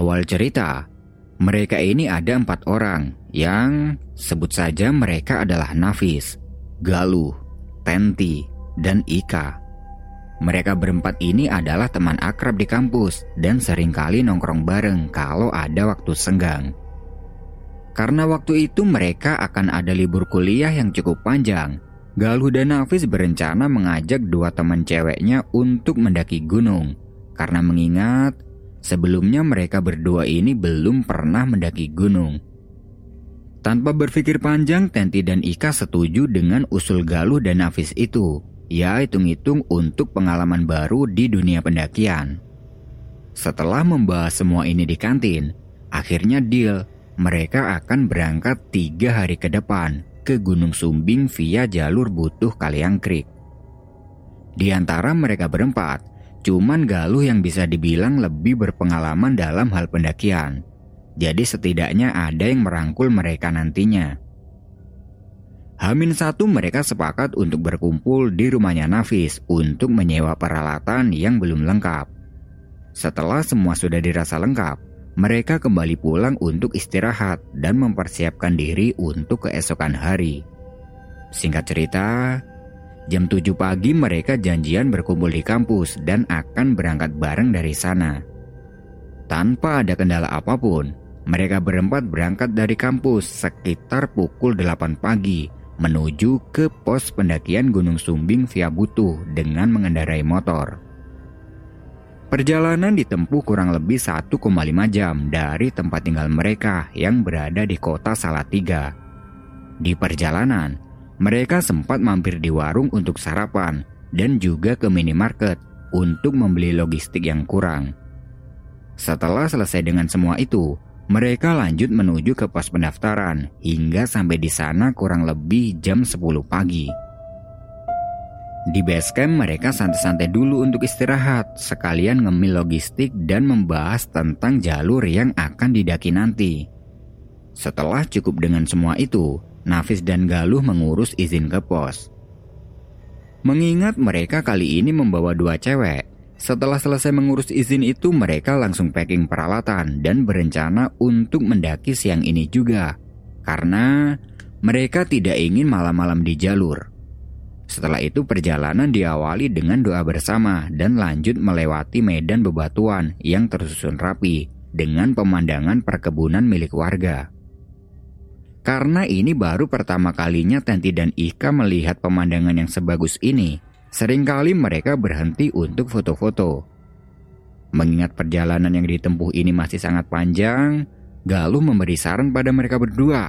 Awal cerita, mereka ini ada empat orang yang sebut saja mereka adalah Nafis, Galuh, Tenti, dan Ika. Mereka berempat ini adalah teman akrab di kampus dan sering kali nongkrong bareng kalau ada waktu senggang. Karena waktu itu mereka akan ada libur kuliah yang cukup panjang, Galuh dan Nafis berencana mengajak dua teman ceweknya untuk mendaki gunung. Karena mengingat Sebelumnya mereka berdua ini belum pernah mendaki gunung. Tanpa berpikir panjang, Tenti dan Ika setuju dengan usul Galuh dan Nafis itu. Ya, hitung-hitung untuk pengalaman baru di dunia pendakian. Setelah membahas semua ini di kantin, akhirnya deal mereka akan berangkat tiga hari ke depan ke Gunung Sumbing via jalur Butuh Kaliang Creek. Di antara mereka berempat, Cuman Galuh yang bisa dibilang lebih berpengalaman dalam hal pendakian. Jadi setidaknya ada yang merangkul mereka nantinya. Hamin satu mereka sepakat untuk berkumpul di rumahnya Nafis untuk menyewa peralatan yang belum lengkap. Setelah semua sudah dirasa lengkap, mereka kembali pulang untuk istirahat dan mempersiapkan diri untuk keesokan hari. Singkat cerita, Jam 7 pagi mereka janjian berkumpul di kampus dan akan berangkat bareng dari sana. Tanpa ada kendala apa pun, mereka berempat berangkat dari kampus sekitar pukul 8 pagi menuju ke pos pendakian Gunung Sumbing via Butuh dengan mengendarai motor. Perjalanan ditempuh kurang lebih 1,5 jam dari tempat tinggal mereka yang berada di kota Salatiga. Di perjalanan, mereka sempat mampir di warung untuk sarapan dan juga ke minimarket untuk membeli logistik yang kurang. Setelah selesai dengan semua itu, mereka lanjut menuju ke pos pendaftaran hingga sampai di sana kurang lebih jam 10 pagi. Di base camp mereka santai-santai dulu untuk istirahat, sekalian ngemil logistik dan membahas tentang jalur yang akan didaki nanti. Setelah cukup dengan semua itu, Nafis dan Galuh mengurus izin ke pos. Mengingat mereka kali ini membawa dua cewek, setelah selesai mengurus izin itu mereka langsung packing peralatan dan berencana untuk mendaki siang ini juga. Karena mereka tidak ingin malam-malam di jalur. Setelah itu perjalanan diawali dengan doa bersama dan lanjut melewati medan bebatuan yang tersusun rapi dengan pemandangan perkebunan milik warga. Karena ini baru pertama kalinya Tenti dan Ika melihat pemandangan yang sebagus ini, sering kali mereka berhenti untuk foto-foto. Mengingat perjalanan yang ditempuh ini masih sangat panjang, Galuh memberi saran pada mereka berdua.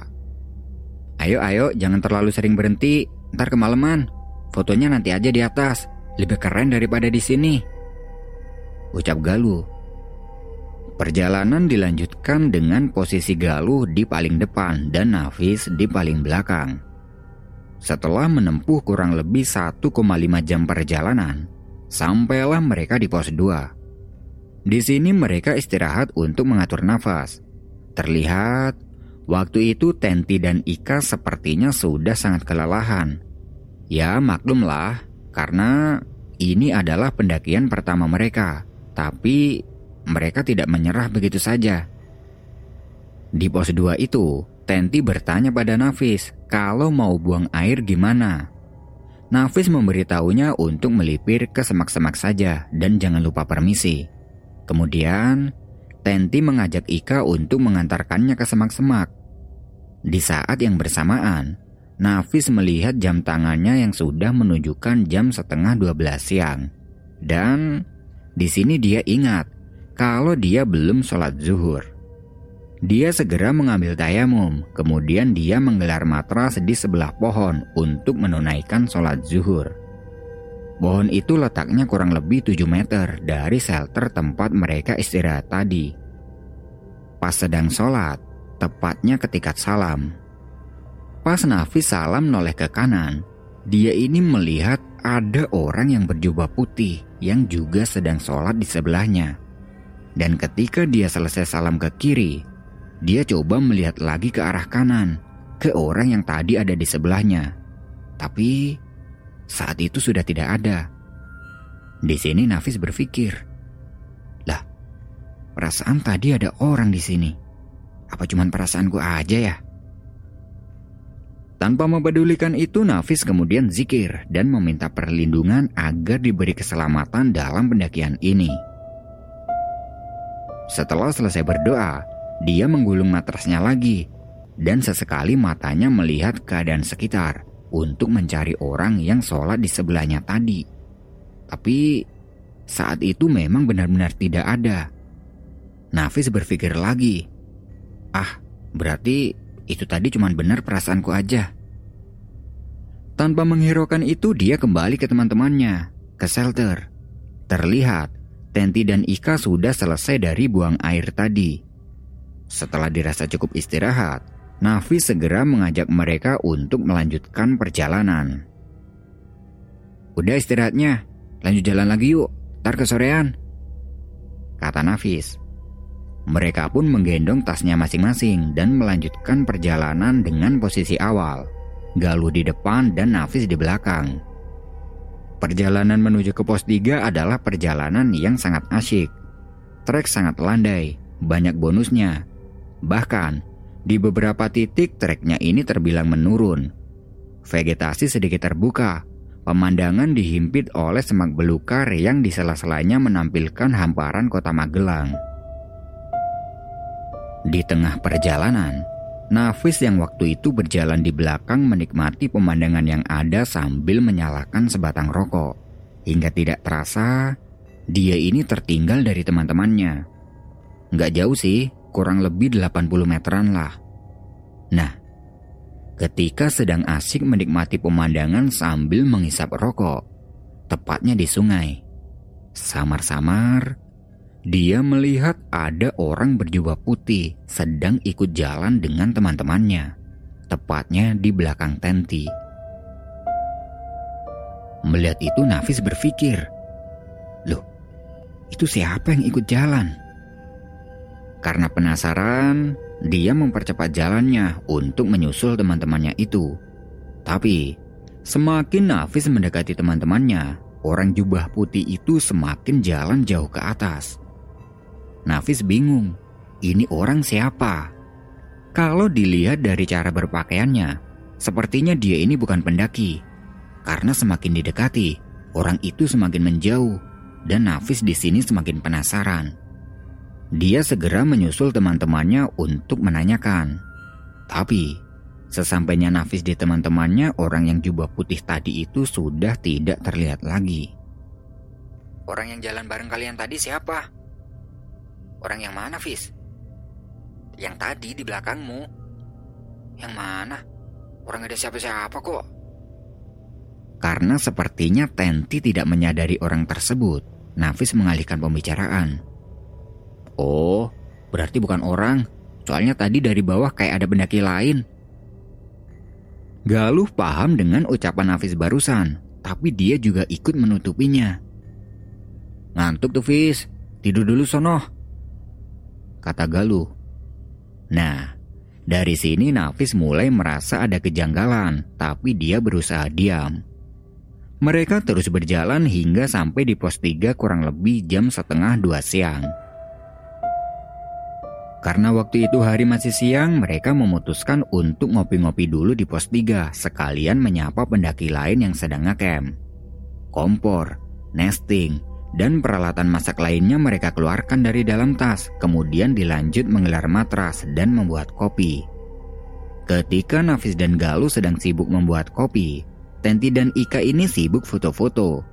Ayo ayo jangan terlalu sering berhenti, ntar kemalaman. Fotonya nanti aja di atas, lebih keren daripada di sini. Ucap Galuh Perjalanan dilanjutkan dengan posisi Galuh di paling depan dan Nafis di paling belakang. Setelah menempuh kurang lebih 1,5 jam perjalanan, sampailah mereka di pos 2. Di sini mereka istirahat untuk mengatur nafas. Terlihat waktu itu Tenti dan Ika sepertinya sudah sangat kelelahan. Ya maklumlah, karena ini adalah pendakian pertama mereka. Tapi mereka tidak menyerah begitu saja. Di pos 2 itu, Tenti bertanya pada Nafis kalau mau buang air gimana. Nafis memberitahunya untuk melipir ke semak-semak saja dan jangan lupa permisi. Kemudian, Tenti mengajak Ika untuk mengantarkannya ke semak-semak. Di saat yang bersamaan, Nafis melihat jam tangannya yang sudah menunjukkan jam setengah 12 siang. Dan di sini dia ingat kalau dia belum sholat zuhur. Dia segera mengambil tayamum, kemudian dia menggelar matras di sebelah pohon untuk menunaikan sholat zuhur. Pohon itu letaknya kurang lebih 7 meter dari shelter tempat mereka istirahat tadi. Pas sedang sholat, tepatnya ketika salam. Pas Nafis salam noleh ke kanan, dia ini melihat ada orang yang berjubah putih yang juga sedang sholat di sebelahnya. Dan ketika dia selesai salam ke kiri, dia coba melihat lagi ke arah kanan, ke orang yang tadi ada di sebelahnya. Tapi saat itu sudah tidak ada. Di sini Nafis berpikir, "Lah, perasaan tadi ada orang di sini. Apa cuman perasaanku aja ya?" Tanpa mempedulikan itu, Nafis kemudian zikir dan meminta perlindungan agar diberi keselamatan dalam pendakian ini. Setelah selesai berdoa, dia menggulung matrasnya lagi dan sesekali matanya melihat keadaan sekitar untuk mencari orang yang sholat di sebelahnya tadi. Tapi saat itu memang benar-benar tidak ada. Nafis berpikir lagi, ah berarti itu tadi cuma benar perasaanku aja. Tanpa menghiraukan itu dia kembali ke teman-temannya, ke shelter. Terlihat, Tenti dan Ika sudah selesai dari buang air tadi. Setelah dirasa cukup istirahat, Nafi segera mengajak mereka untuk melanjutkan perjalanan. Udah istirahatnya, lanjut jalan lagi yuk, tar kesorean. Kata Nafis. Mereka pun menggendong tasnya masing-masing dan melanjutkan perjalanan dengan posisi awal. Galuh di depan dan Nafis di belakang. Perjalanan menuju ke pos 3 adalah perjalanan yang sangat asyik. Trek sangat landai, banyak bonusnya, Bahkan, di beberapa titik treknya ini terbilang menurun. Vegetasi sedikit terbuka, pemandangan dihimpit oleh semak belukar yang di sela-selanya menampilkan hamparan kota Magelang. Di tengah perjalanan, Nafis yang waktu itu berjalan di belakang menikmati pemandangan yang ada sambil menyalakan sebatang rokok. Hingga tidak terasa, dia ini tertinggal dari teman-temannya. Nggak jauh sih, kurang lebih 80 meteran lah. Nah, ketika sedang asik menikmati pemandangan sambil menghisap rokok, tepatnya di sungai, samar-samar dia melihat ada orang berjubah putih sedang ikut jalan dengan teman-temannya, tepatnya di belakang tenti. Melihat itu Nafis berpikir, Loh, itu siapa yang ikut jalan? Karena penasaran, dia mempercepat jalannya untuk menyusul teman-temannya itu. Tapi, semakin Nafis mendekati teman-temannya, orang jubah putih itu semakin jalan jauh ke atas. Nafis bingung, ini orang siapa? Kalau dilihat dari cara berpakaiannya, sepertinya dia ini bukan pendaki. Karena semakin didekati, orang itu semakin menjauh, dan Nafis di sini semakin penasaran. Dia segera menyusul teman-temannya untuk menanyakan. Tapi, sesampainya Nafis di teman-temannya, orang yang jubah putih tadi itu sudah tidak terlihat lagi. Orang yang jalan bareng kalian tadi siapa? Orang yang mana, Fis? Yang tadi di belakangmu. Yang mana? Orang ada siapa-siapa kok. Karena sepertinya Tenti tidak menyadari orang tersebut, Nafis mengalihkan pembicaraan. Oh, berarti bukan orang. Soalnya tadi dari bawah kayak ada pendaki lain. Galuh paham dengan ucapan Nafis barusan, tapi dia juga ikut menutupinya. Ngantuk tuh Fis, tidur dulu sono. Kata Galuh. Nah, dari sini Nafis mulai merasa ada kejanggalan, tapi dia berusaha diam. Mereka terus berjalan hingga sampai di pos 3 kurang lebih jam setengah dua siang. Karena waktu itu hari masih siang, mereka memutuskan untuk ngopi-ngopi dulu di pos 3, sekalian menyapa pendaki lain yang sedang ngecamp. Kompor, nesting, dan peralatan masak lainnya mereka keluarkan dari dalam tas, kemudian dilanjut menggelar matras dan membuat kopi. Ketika Nafis dan Galuh sedang sibuk membuat kopi, Tenti dan Ika ini sibuk foto-foto.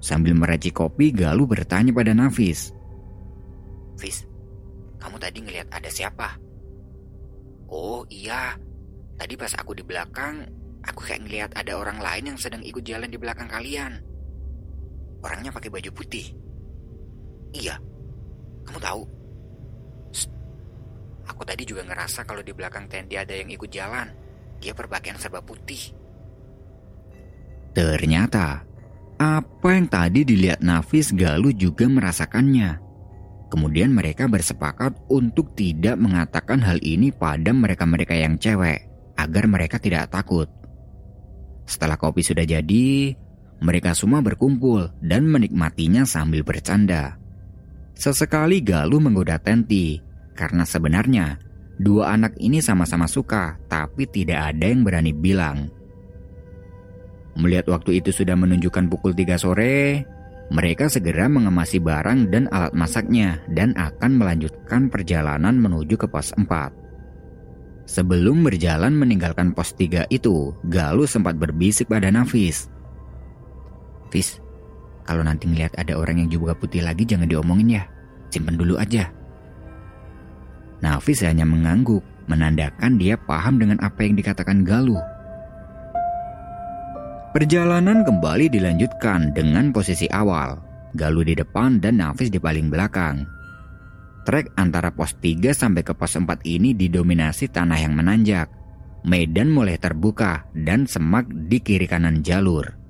Sambil meracik kopi, Galuh bertanya pada Nafis, Fis, kamu tadi ngelihat ada siapa? Oh iya, tadi pas aku di belakang, aku kayak ngelihat ada orang lain yang sedang ikut jalan di belakang kalian. Orangnya pakai baju putih. Iya, kamu tahu? Shh. Aku tadi juga ngerasa kalau di belakang tenda ada yang ikut jalan. Dia berpakaian serba putih. Ternyata, apa yang tadi dilihat Nafis Galuh juga merasakannya. Kemudian mereka bersepakat untuk tidak mengatakan hal ini pada mereka-mereka yang cewek, agar mereka tidak takut. Setelah kopi sudah jadi, mereka semua berkumpul dan menikmatinya sambil bercanda. Sesekali Galuh menggoda Tenti, karena sebenarnya dua anak ini sama-sama suka, tapi tidak ada yang berani bilang. Melihat waktu itu sudah menunjukkan pukul 3 sore, mereka segera mengemasi barang dan alat masaknya dan akan melanjutkan perjalanan menuju ke pos 4. Sebelum berjalan meninggalkan pos 3 itu, Galuh sempat berbisik pada Nafis. Fis, kalau nanti ngeliat ada orang yang juga putih lagi jangan diomongin ya. Simpen dulu aja. Nafis hanya mengangguk, menandakan dia paham dengan apa yang dikatakan Galuh. Perjalanan kembali dilanjutkan dengan posisi awal. Galuh di depan dan Nafis di paling belakang. Trek antara pos 3 sampai ke pos 4 ini didominasi tanah yang menanjak. Medan mulai terbuka dan semak di kiri kanan jalur.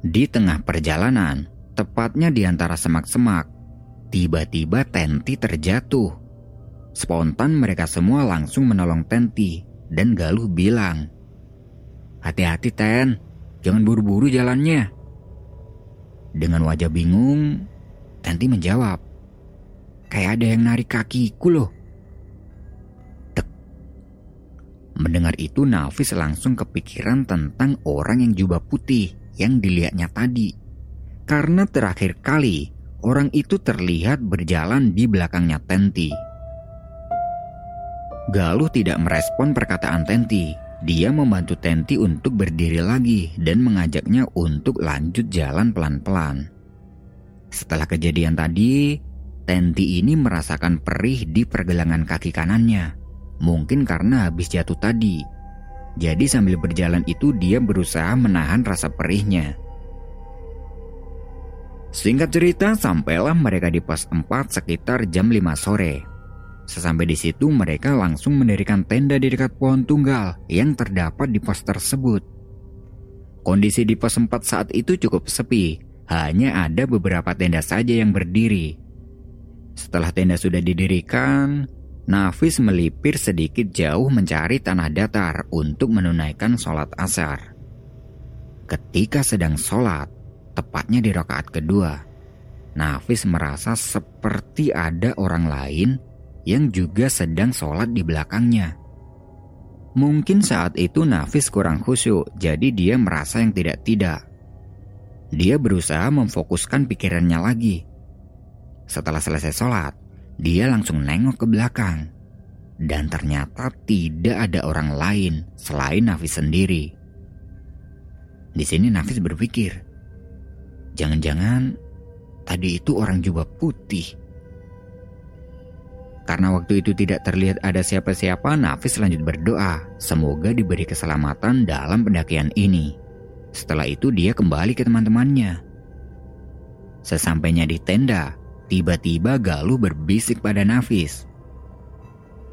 Di tengah perjalanan, tepatnya di antara semak-semak, tiba-tiba Tenti terjatuh. Spontan mereka semua langsung menolong Tenti dan Galuh bilang, Hati-hati Ten, Jangan buru-buru jalannya. Dengan wajah bingung, Tanti menjawab. Kayak ada yang narik kakiku loh. Mendengar itu Nafis langsung kepikiran tentang orang yang jubah putih yang dilihatnya tadi. Karena terakhir kali orang itu terlihat berjalan di belakangnya Tenti. Galuh tidak merespon perkataan Tenti dia membantu Tenti untuk berdiri lagi dan mengajaknya untuk lanjut jalan pelan-pelan. Setelah kejadian tadi, Tenti ini merasakan perih di pergelangan kaki kanannya. Mungkin karena habis jatuh tadi. Jadi sambil berjalan itu dia berusaha menahan rasa perihnya. Singkat cerita, sampailah mereka di pos 4 sekitar jam 5 sore. Sesampai di situ mereka langsung mendirikan tenda di dekat pohon tunggal yang terdapat di pos tersebut. Kondisi di pos 4 saat itu cukup sepi, hanya ada beberapa tenda saja yang berdiri. Setelah tenda sudah didirikan, Nafis melipir sedikit jauh mencari tanah datar untuk menunaikan sholat asar. Ketika sedang sholat, tepatnya di rakaat kedua, Nafis merasa seperti ada orang lain yang juga sedang sholat di belakangnya. Mungkin saat itu Nafis kurang khusyuk, jadi dia merasa yang tidak-tidak. Dia berusaha memfokuskan pikirannya lagi. Setelah selesai sholat, dia langsung nengok ke belakang. Dan ternyata tidak ada orang lain selain Nafis sendiri. Di sini Nafis berpikir, jangan-jangan tadi itu orang jubah putih karena waktu itu tidak terlihat ada siapa-siapa, Nafis lanjut berdoa. Semoga diberi keselamatan dalam pendakian ini. Setelah itu dia kembali ke teman-temannya. Sesampainya di tenda, tiba-tiba Galuh berbisik pada Nafis.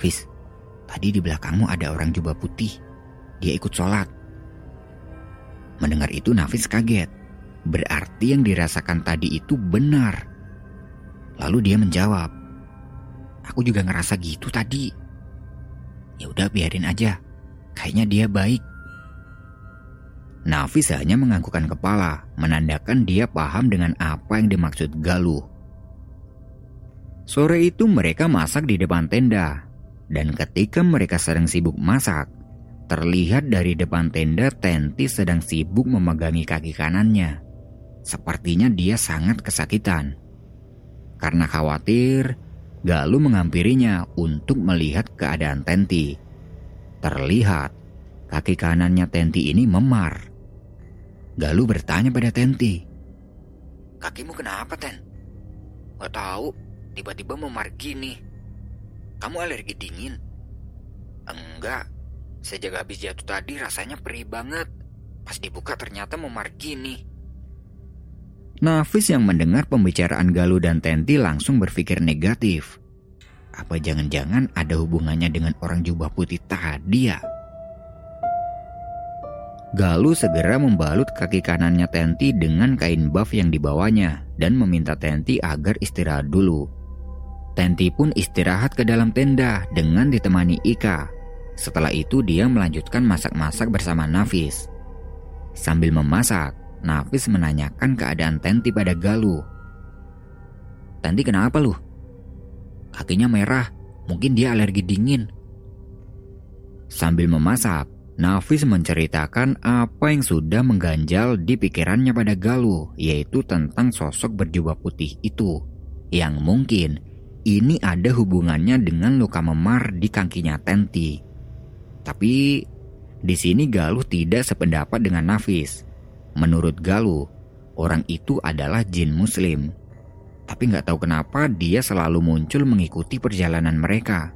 Fis, tadi di belakangmu ada orang jubah putih. Dia ikut sholat. Mendengar itu Nafis kaget. Berarti yang dirasakan tadi itu benar. Lalu dia menjawab, Aku juga ngerasa gitu tadi. Ya udah biarin aja. Kayaknya dia baik. Nafis hanya menganggukkan kepala, menandakan dia paham dengan apa yang dimaksud Galuh. Sore itu mereka masak di depan tenda, dan ketika mereka sedang sibuk masak, terlihat dari depan tenda Tenti sedang sibuk memegangi kaki kanannya. Sepertinya dia sangat kesakitan. Karena khawatir, Galuh menghampirinya untuk melihat keadaan Tenti. Terlihat kaki kanannya Tenti ini memar. Galuh bertanya pada Tenti. Kakimu kenapa, Ten? Gak tahu, tiba-tiba memar gini. Kamu alergi dingin? Enggak, sejak habis jatuh tadi rasanya perih banget. Pas dibuka ternyata memar gini. Nafis yang mendengar pembicaraan Galuh dan Tenti langsung berpikir negatif. Apa jangan-jangan ada hubungannya dengan orang jubah putih tadi ya? Galuh segera membalut kaki kanannya Tenti dengan kain buff yang dibawanya dan meminta Tenti agar istirahat dulu. Tenti pun istirahat ke dalam tenda dengan ditemani Ika. Setelah itu dia melanjutkan masak-masak bersama Nafis. Sambil memasak, Nafis menanyakan keadaan Tenti pada Galuh. Tenti kenapa lu? Kakinya merah, mungkin dia alergi dingin. Sambil memasak, Nafis menceritakan apa yang sudah mengganjal di pikirannya pada Galuh, yaitu tentang sosok berjubah putih itu, yang mungkin ini ada hubungannya dengan luka memar di kakinya Tenti. Tapi di sini Galuh tidak sependapat dengan Nafis. Menurut Galuh, orang itu adalah jin muslim tapi nggak tahu kenapa dia selalu muncul mengikuti perjalanan mereka.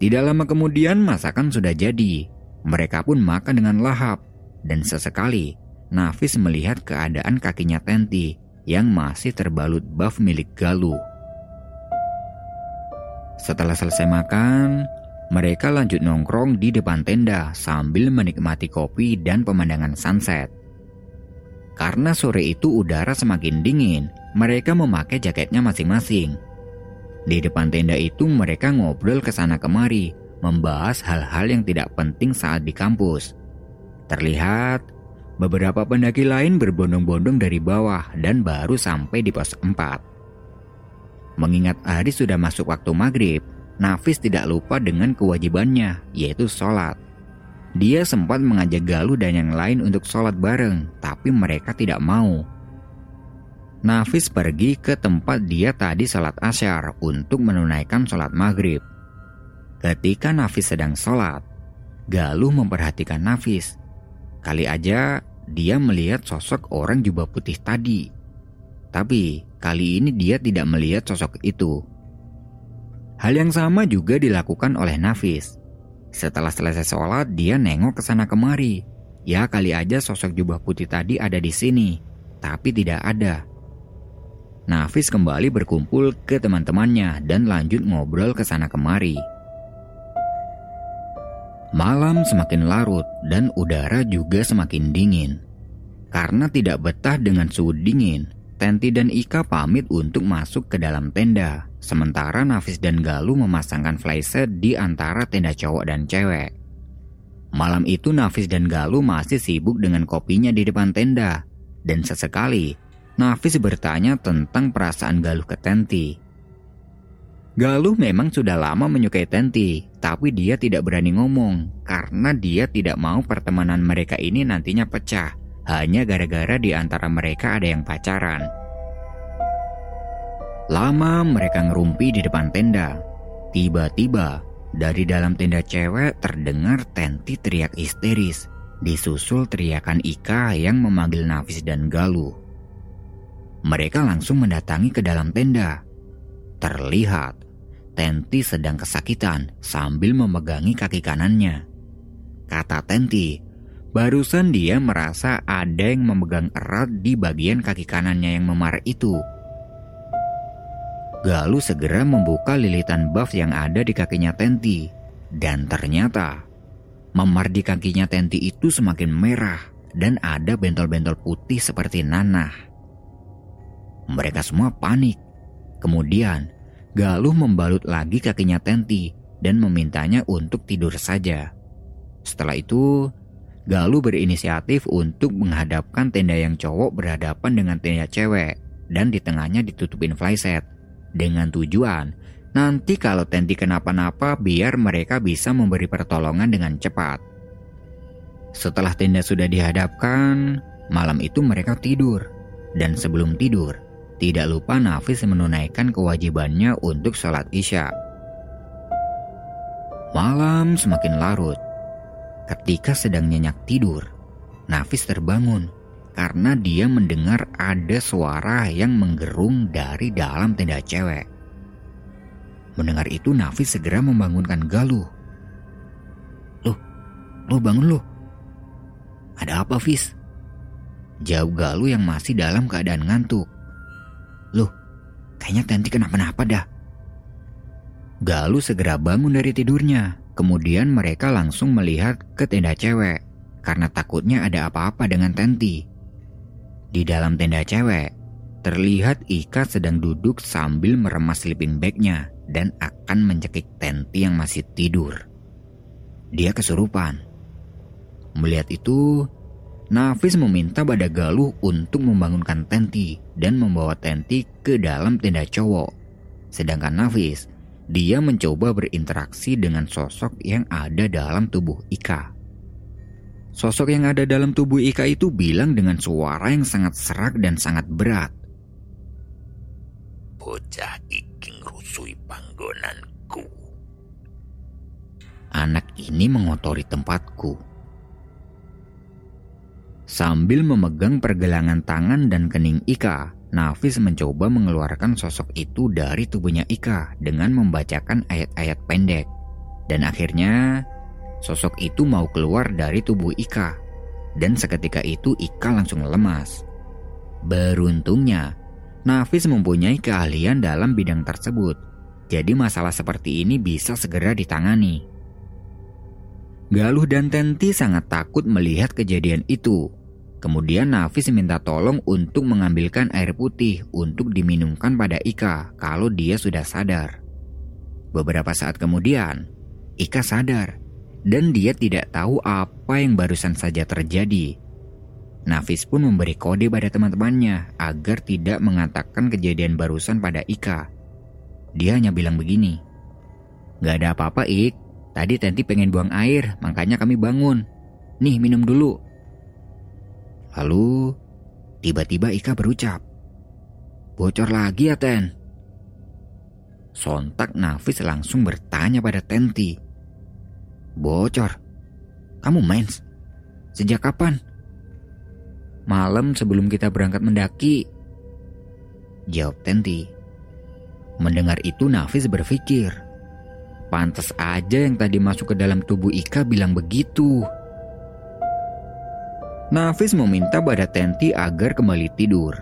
Tidak lama kemudian masakan sudah jadi. Mereka pun makan dengan lahap. Dan sesekali, Nafis melihat keadaan kakinya Tenti yang masih terbalut buff milik Galuh. Setelah selesai makan, mereka lanjut nongkrong di depan tenda sambil menikmati kopi dan pemandangan sunset. Karena sore itu udara semakin dingin, mereka memakai jaketnya masing-masing. Di depan tenda itu mereka ngobrol ke sana kemari, membahas hal-hal yang tidak penting saat di kampus. Terlihat beberapa pendaki lain berbondong-bondong dari bawah dan baru sampai di pos 4. Mengingat hari sudah masuk waktu maghrib, Nafis tidak lupa dengan kewajibannya, yaitu sholat. Dia sempat mengajak Galuh dan yang lain untuk sholat bareng, tapi mereka tidak mau. Nafis pergi ke tempat dia tadi sholat asyar untuk menunaikan sholat maghrib. Ketika Nafis sedang sholat, Galuh memperhatikan Nafis. Kali aja dia melihat sosok orang jubah putih tadi. Tapi kali ini dia tidak melihat sosok itu. Hal yang sama juga dilakukan oleh Nafis. Setelah selesai sholat, dia nengok ke sana kemari. Ya kali aja sosok jubah putih tadi ada di sini, tapi tidak ada. Nafis kembali berkumpul ke teman-temannya dan lanjut ngobrol ke sana kemari. Malam semakin larut dan udara juga semakin dingin. Karena tidak betah dengan suhu dingin, Tenti dan Ika pamit untuk masuk ke dalam tenda, sementara Nafis dan Galuh memasangkan flysheet di antara tenda cowok dan cewek. Malam itu Nafis dan Galuh masih sibuk dengan kopinya di depan tenda, dan sesekali Nafis bertanya tentang perasaan Galuh ke Tenti. Galuh memang sudah lama menyukai Tenti, tapi dia tidak berani ngomong karena dia tidak mau pertemanan mereka ini nantinya pecah hanya gara-gara di antara mereka ada yang pacaran. Lama mereka ngerumpi di depan tenda. Tiba-tiba dari dalam tenda cewek terdengar Tenti teriak histeris, disusul teriakan Ika yang memanggil Nafis dan Galuh. Mereka langsung mendatangi ke dalam tenda. Terlihat Tenti sedang kesakitan sambil memegangi kaki kanannya. Kata Tenti, barusan dia merasa ada yang memegang erat di bagian kaki kanannya yang memar itu. Galuh segera membuka lilitan buff yang ada di kakinya Tenti. Dan ternyata, memar di kakinya Tenti itu semakin merah dan ada bentol-bentol putih seperti nanah. Mereka semua panik. Kemudian, Galuh membalut lagi kakinya Tenti dan memintanya untuk tidur saja. Setelah itu, Galuh berinisiatif untuk menghadapkan tenda yang cowok berhadapan dengan tenda cewek dan di tengahnya ditutupin flyset dengan tujuan nanti kalau Tenti kenapa-napa biar mereka bisa memberi pertolongan dengan cepat. Setelah tenda sudah dihadapkan, malam itu mereka tidur dan sebelum tidur, tidak lupa Nafis menunaikan kewajibannya untuk sholat isya. Malam semakin larut. Ketika sedang nyenyak tidur, Nafis terbangun karena dia mendengar ada suara yang menggerung dari dalam tenda cewek. Mendengar itu Nafis segera membangunkan Galuh. Loh, lo bangun lo. Ada apa Fis? Jawab Galuh yang masih dalam keadaan ngantuk. Loh, kayaknya Tenti kenapa-napa dah. Galuh segera bangun dari tidurnya. Kemudian mereka langsung melihat ke tenda cewek karena takutnya ada apa-apa dengan Tenti. Di dalam tenda cewek, terlihat Ika sedang duduk sambil meremas sleeping bagnya dan akan mencekik Tenti yang masih tidur. Dia kesurupan. Melihat itu, Nafis meminta pada Galuh untuk membangunkan Tenti dan membawa Tenti ke dalam tenda cowok. Sedangkan Nafis, dia mencoba berinteraksi dengan sosok yang ada dalam tubuh Ika. Sosok yang ada dalam tubuh Ika itu bilang dengan suara yang sangat serak dan sangat berat. Bocah iking rusui panggonanku. Anak ini mengotori tempatku. Sambil memegang pergelangan tangan dan kening Ika, Nafis mencoba mengeluarkan sosok itu dari tubuhnya Ika dengan membacakan ayat-ayat pendek. Dan akhirnya Sosok itu mau keluar dari tubuh Ika, dan seketika itu Ika langsung lemas. Beruntungnya, Nafis mempunyai keahlian dalam bidang tersebut, jadi masalah seperti ini bisa segera ditangani. Galuh dan Tenti sangat takut melihat kejadian itu. Kemudian Nafis minta tolong untuk mengambilkan air putih untuk diminumkan pada Ika kalau dia sudah sadar. Beberapa saat kemudian, Ika sadar dan dia tidak tahu apa yang barusan saja terjadi. Nafis pun memberi kode pada teman-temannya agar tidak mengatakan kejadian barusan pada Ika. Dia hanya bilang begini, Gak ada apa-apa Ik, tadi Tenti pengen buang air makanya kami bangun. Nih minum dulu. Lalu tiba-tiba Ika berucap, Bocor lagi ya Ten? Sontak Nafis langsung bertanya pada Tenti, Bocor. Kamu mens? Sejak kapan? Malam sebelum kita berangkat mendaki. Jawab Tenti. Mendengar itu Nafis berpikir. Pantas aja yang tadi masuk ke dalam tubuh Ika bilang begitu. Nafis meminta pada Tenti agar kembali tidur.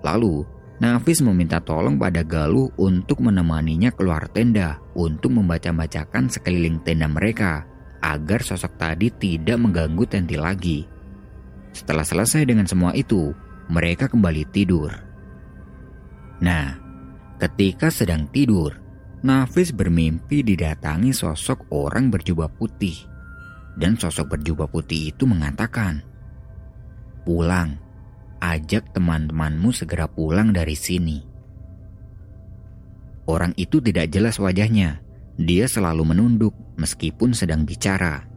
Lalu, Nafis meminta tolong pada Galuh untuk menemaninya keluar tenda untuk membaca-bacakan sekeliling tenda mereka agar sosok tadi tidak mengganggu Tenti lagi. Setelah selesai dengan semua itu, mereka kembali tidur. Nah, ketika sedang tidur, Nafis bermimpi didatangi sosok orang berjubah putih. Dan sosok berjubah putih itu mengatakan, Pulang, ajak teman-temanmu segera pulang dari sini. Orang itu tidak jelas wajahnya. Dia selalu menunduk meskipun sedang bicara.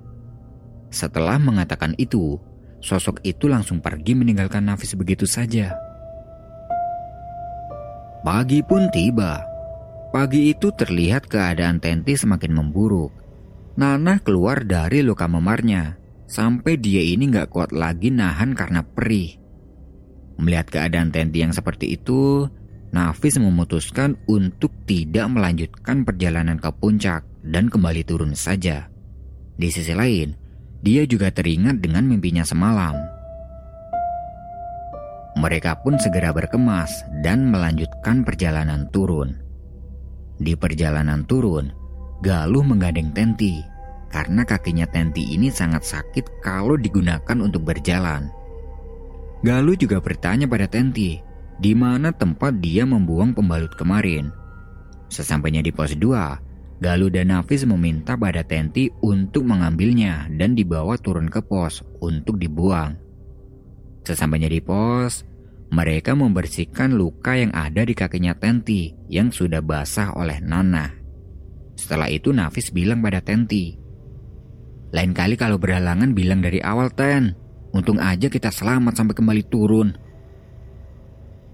Setelah mengatakan itu, sosok itu langsung pergi meninggalkan Nafis begitu saja. Pagi pun tiba. Pagi itu terlihat keadaan Tenti semakin memburuk. Nanah keluar dari luka memarnya, sampai dia ini nggak kuat lagi nahan karena perih. Melihat keadaan Tenti yang seperti itu, Nafis memutuskan untuk tidak melanjutkan perjalanan ke puncak dan kembali turun saja. Di sisi lain, dia juga teringat dengan mimpinya semalam. Mereka pun segera berkemas dan melanjutkan perjalanan turun. Di perjalanan turun, Galuh menggandeng Tenti karena kakinya Tenti ini sangat sakit kalau digunakan untuk berjalan. Galuh juga bertanya pada Tenti, di mana tempat dia membuang pembalut kemarin. Sesampainya di pos 2, Galuh dan Nafis meminta pada Tenti untuk mengambilnya dan dibawa turun ke pos untuk dibuang. Sesampainya di pos, mereka membersihkan luka yang ada di kakinya Tenti yang sudah basah oleh Nana. Setelah itu Nafis bilang pada Tenti, Lain kali kalau berhalangan bilang dari awal Ten, Untung aja kita selamat sampai kembali turun.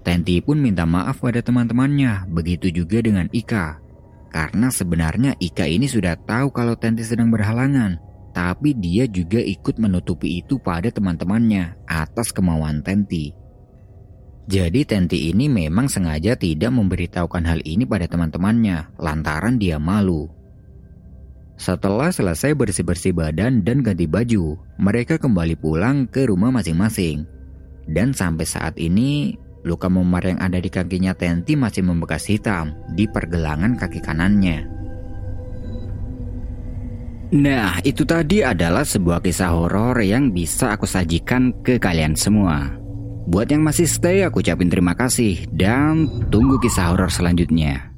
Tenti pun minta maaf pada teman-temannya, begitu juga dengan Ika. Karena sebenarnya Ika ini sudah tahu kalau Tenti sedang berhalangan, tapi dia juga ikut menutupi itu pada teman-temannya atas kemauan Tenti. Jadi Tenti ini memang sengaja tidak memberitahukan hal ini pada teman-temannya lantaran dia malu. Setelah selesai bersih-bersih badan dan ganti baju, mereka kembali pulang ke rumah masing-masing. Dan sampai saat ini, luka memar yang ada di kakinya Tenti masih membekas hitam di pergelangan kaki kanannya. Nah, itu tadi adalah sebuah kisah horor yang bisa aku sajikan ke kalian semua. Buat yang masih stay, aku ucapin terima kasih dan tunggu kisah horor selanjutnya.